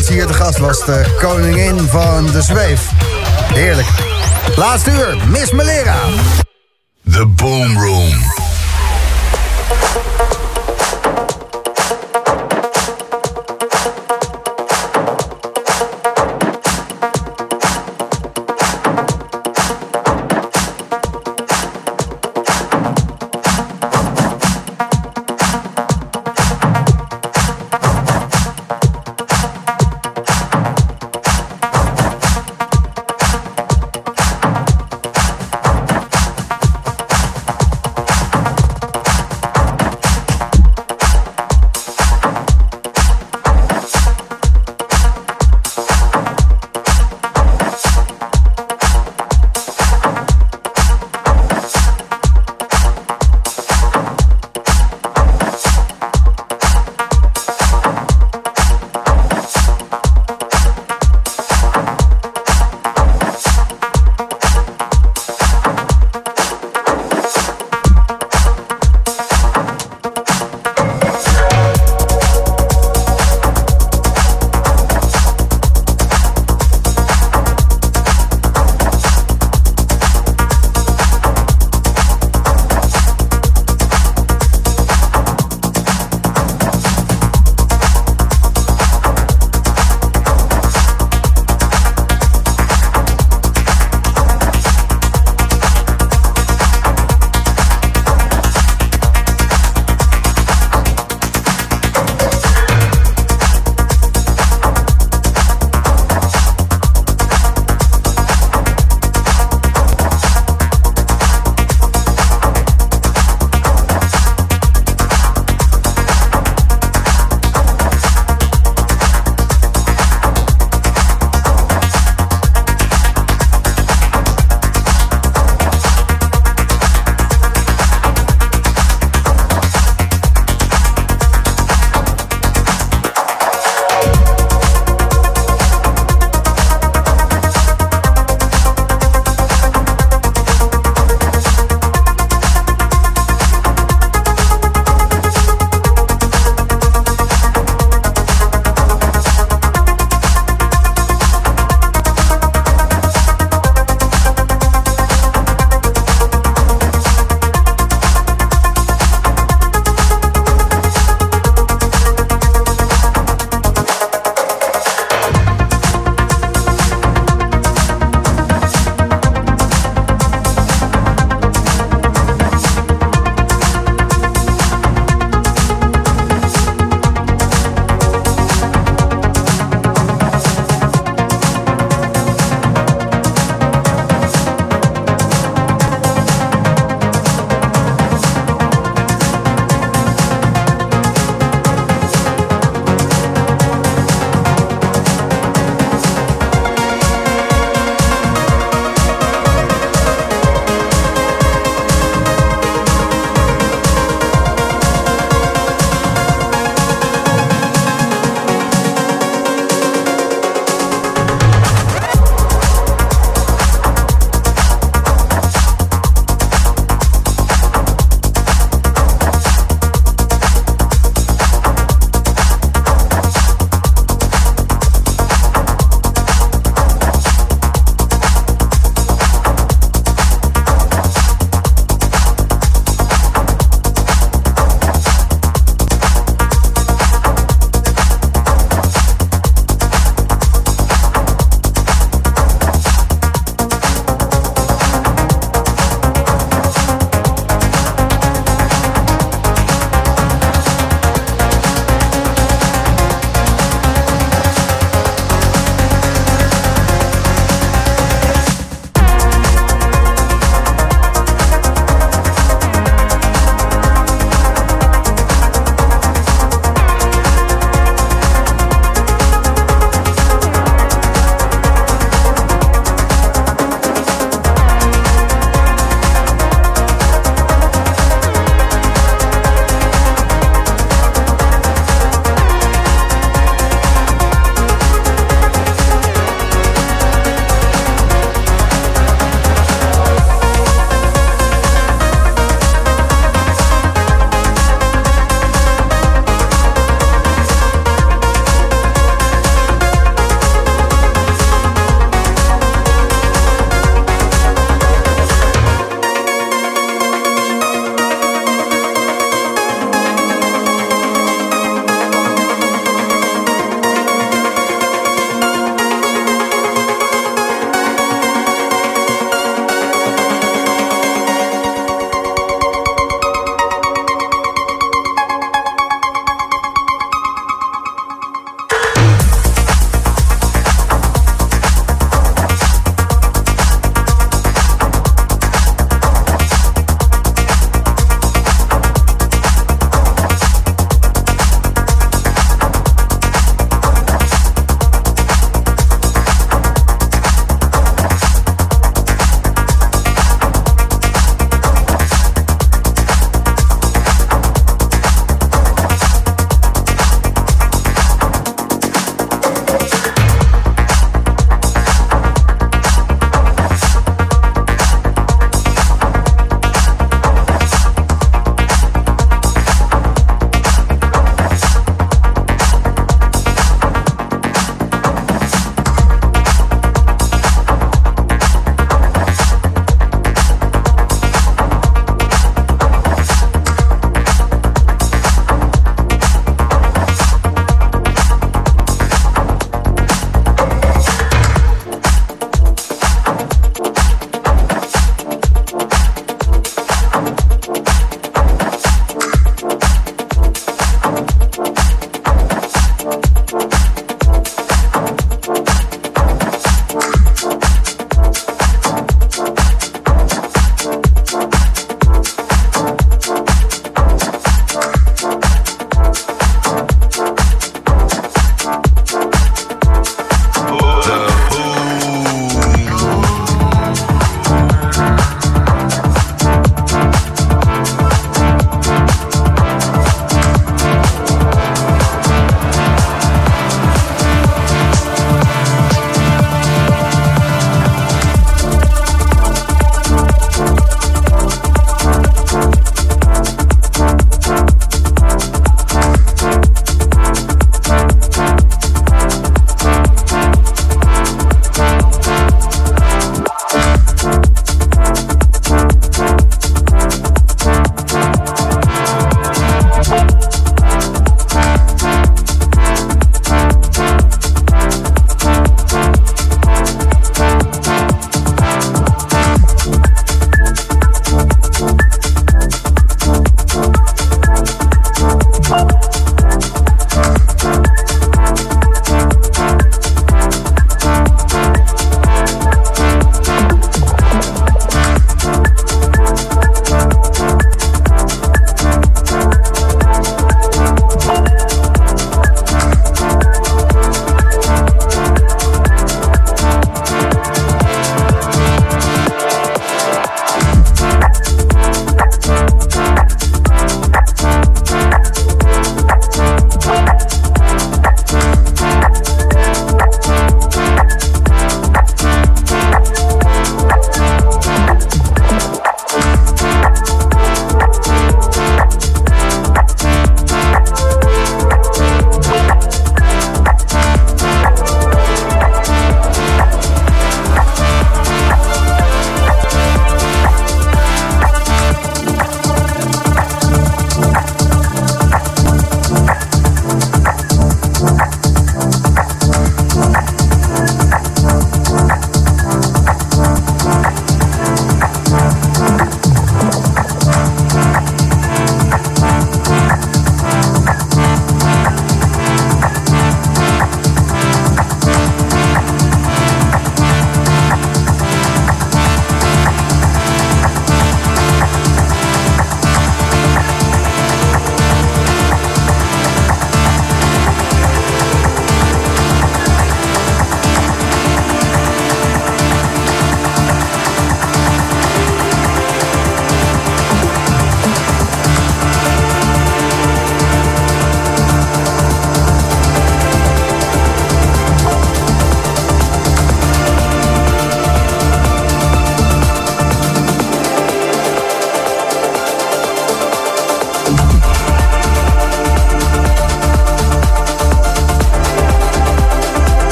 dat ze hier te gast was. De koningin van de zweef. Heerlijk. Laatste uur, Miss Malera. The Boom Room.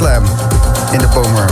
Slam in de Bomer.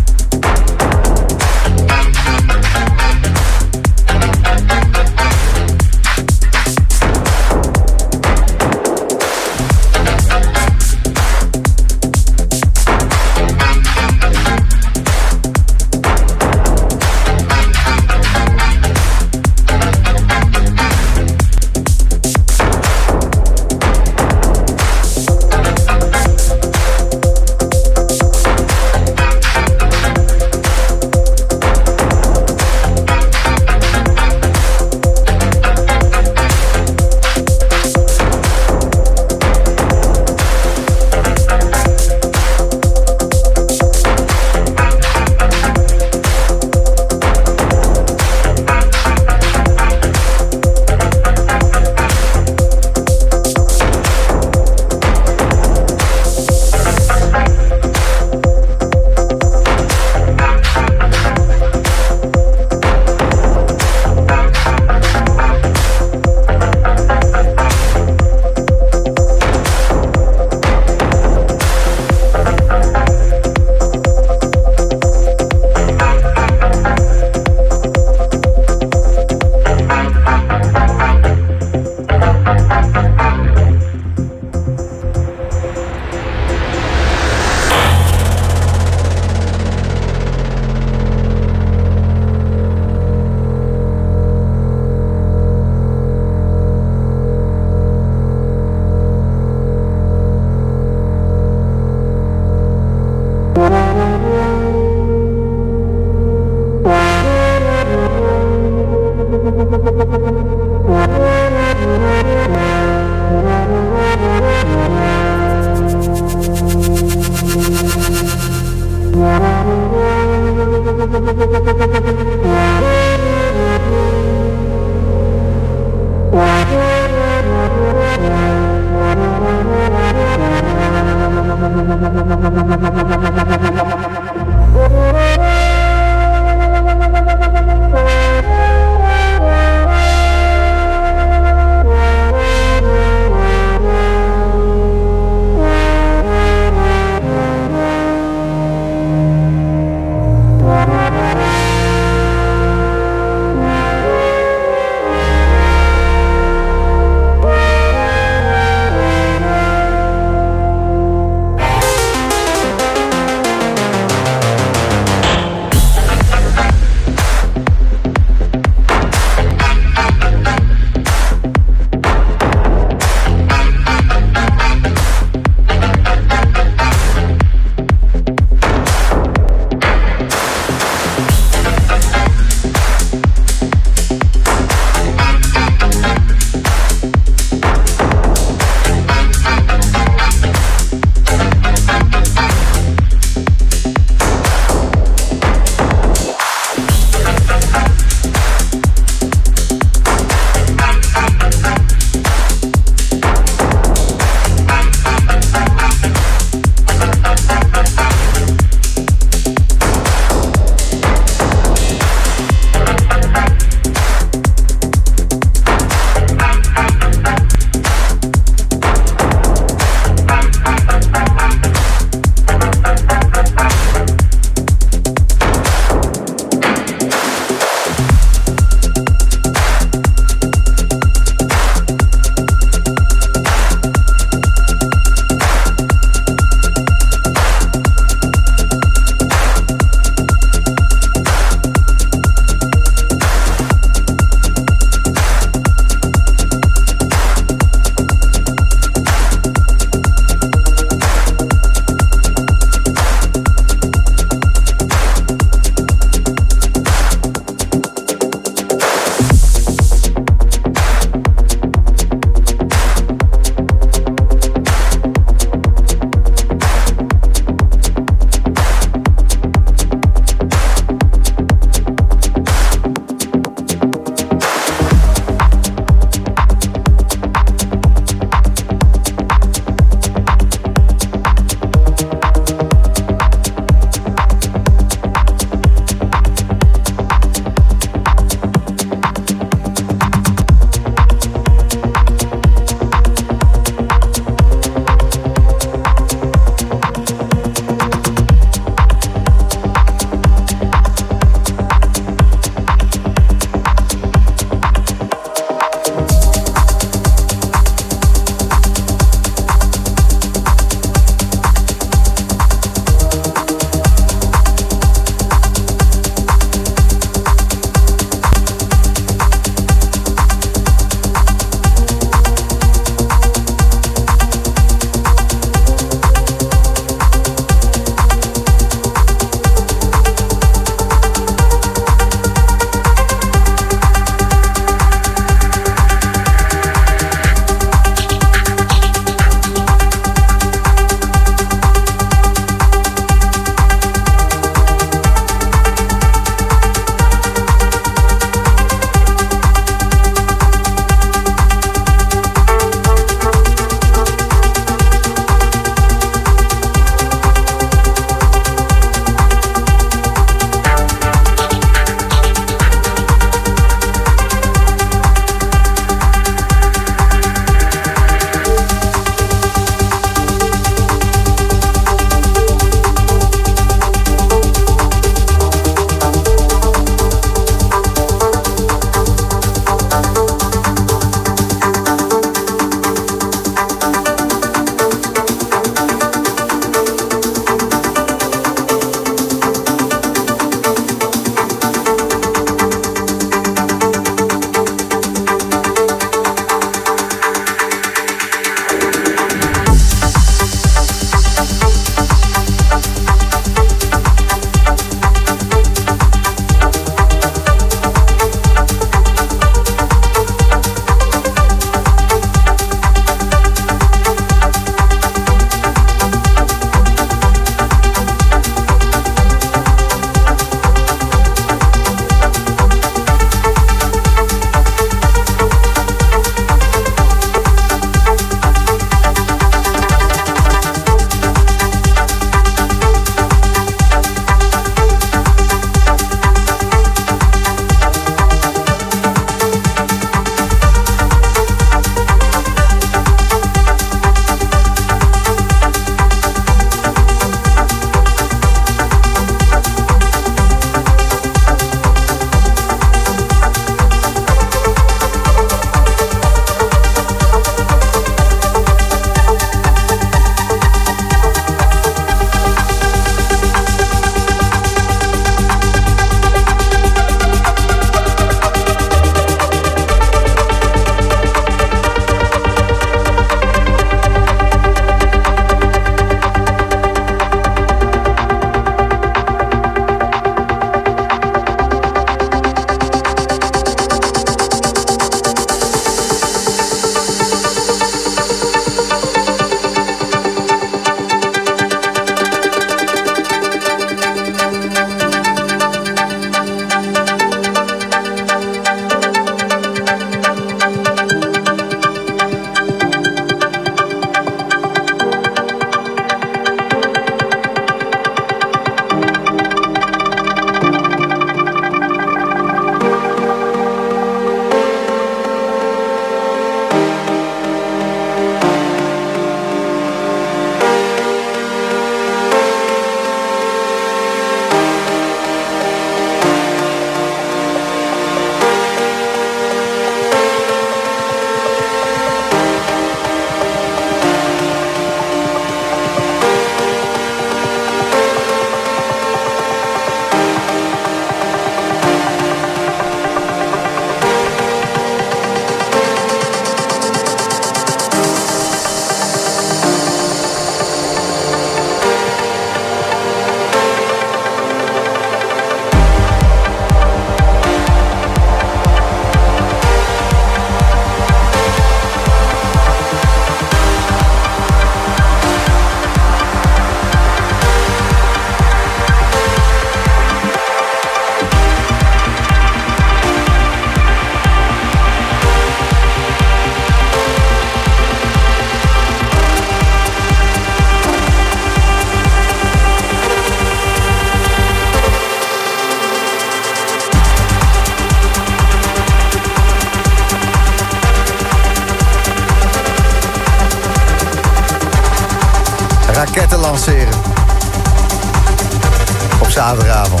Zaterdagavond.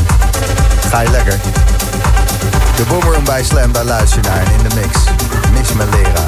Ga je lekker. De Boomroom bij Slam, daar luister in de mix, Miss Melera. bij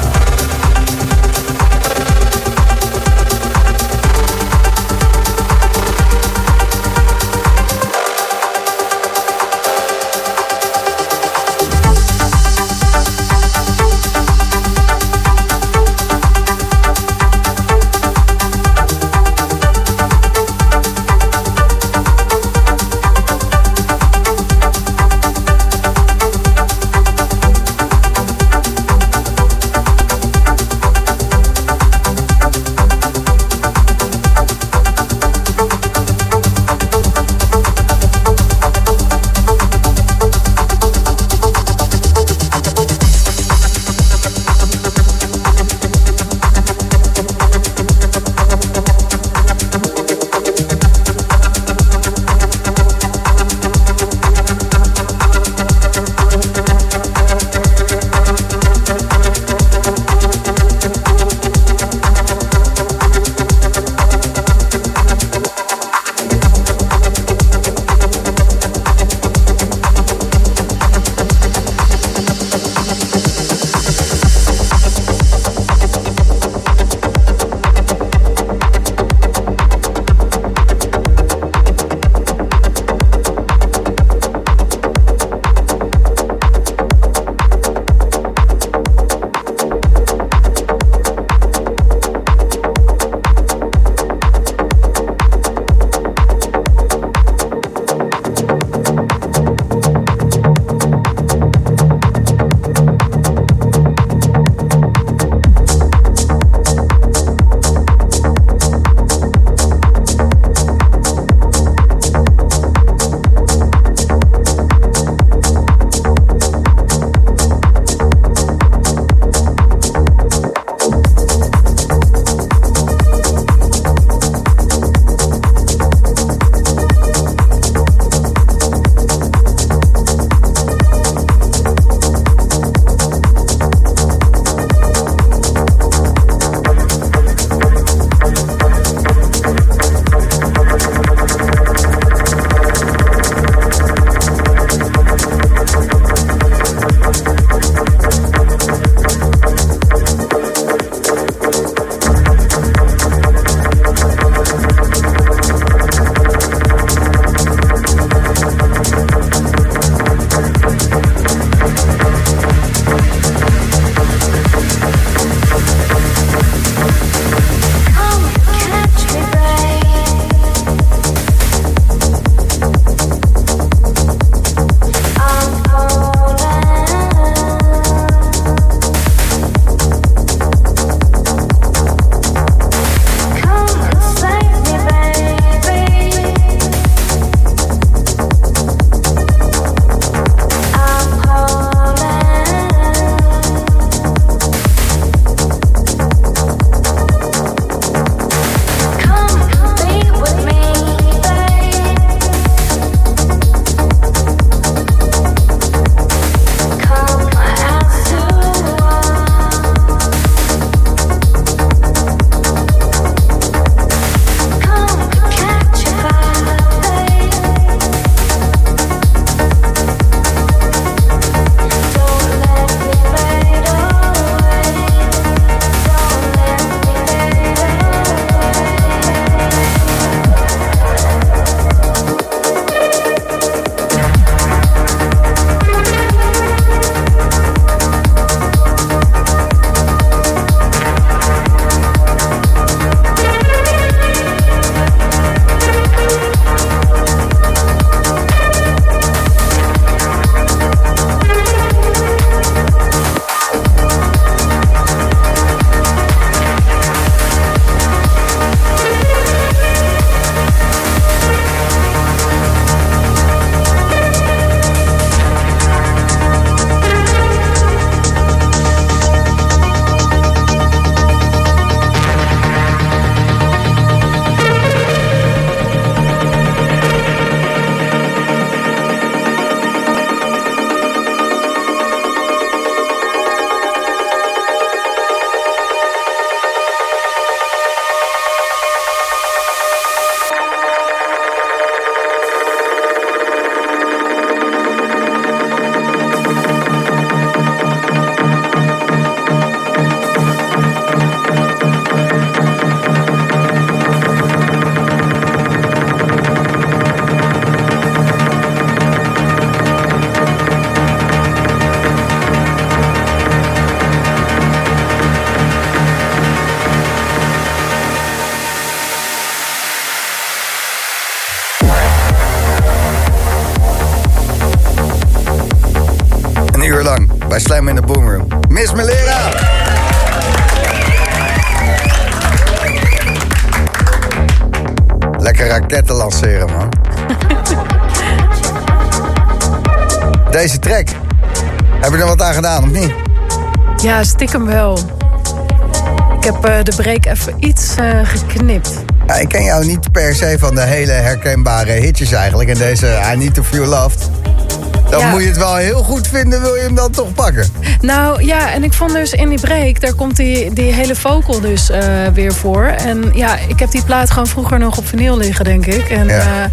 stiekem wel. Ik heb uh, de break even iets uh, geknipt. Ja, ik ken jou niet per se van de hele herkenbare hitjes eigenlijk. En deze I Need To Feel Loved. Dan ja. moet je het wel heel goed vinden, wil je hem dan toch pakken? Nou ja, en ik vond dus in die break, daar komt die, die hele vocal dus uh, weer voor. En ja, ik heb die plaat gewoon vroeger nog op vinyl liggen, denk ik. En ja,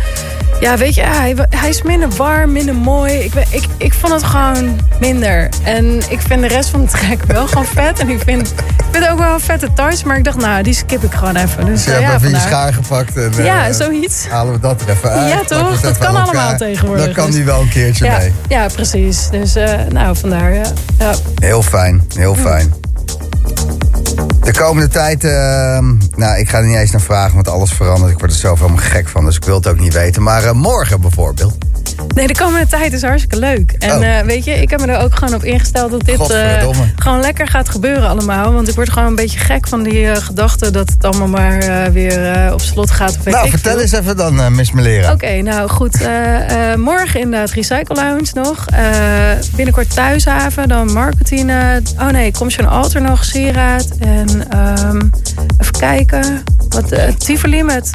ja weet je, hij, hij is minder warm, minder mooi. Ik, ik, ik vond het gewoon minder. En ik vind de rest van de track wel gewoon vet. En ik vind, ik vind ook wel een vette touch, maar ik dacht, nou, die skip ik gewoon even. Dus, je uh, hebt even je schaar gepakt. En, ja, zoiets. Halen we dat er even uit. Ja, toch? Dat kan allemaal tegenwoordig. Dan kan die wel een keertje ja, mee. Ja, precies. Dus uh, nou, vandaar, ja. ja. Heel fijn, heel fijn. De komende tijd, uh, nou, ik ga er niet eens naar vragen, want alles verandert. Ik word er zelf helemaal gek van, dus ik wil het ook niet weten. Maar uh, morgen bijvoorbeeld. Nee, de komende tijd is hartstikke leuk. En Oh. uh, weet je, ik heb me er ook gewoon op ingesteld dat dit uh, Godverdomme. gewoon lekker gaat gebeuren allemaal. Want ik word gewoon een beetje gek van die uh, gedachte dat het allemaal maar weer op slot gaat. Nou, vertel veel. eens even dan, Miss Melera. Oké, okay, nou goed. Morgen inderdaad Recycle Lounge nog. Binnenkort Thuishaven, dan Marketing. oh nee, Commission Alter nog, Sieraad. En um, even kijken. Wat, Tivoli met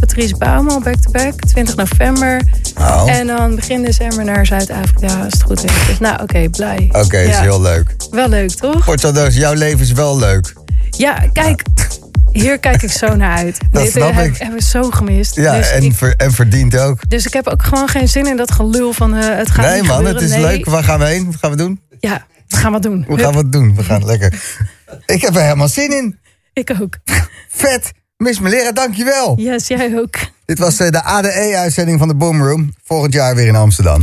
Patrice Baumel, back-to-back. 20 november. Oh. En dan begin december naar Zuid-Afrika, als het goed is. Dus nou, oké, okay, blij. Oké, okay, ja. is heel leuk. Wel leuk, toch? Portadoos, jouw leven is wel leuk. Ja, kijk... Hier kijk ik zo naar uit. Dat Dit snap heb, ik. hebben we zo gemist. Ja, dus en, ik, ver, en verdient ook. Dus ik heb ook gewoon geen zin in dat gelul van uh, het gaat Nee niet man, gebeuren. het is nee. leuk. Waar gaan we heen? Wat gaan we doen? Ja, we gaan wat doen. We gaan wat doen. We gaan lekker. Ik heb er helemaal zin in. Ik ook. Vet. Miss Melera, dankjewel. Yes, jij ook. Dit was uh, de ADE-uitzending van de Boom Room. Volgend jaar weer in Amsterdam.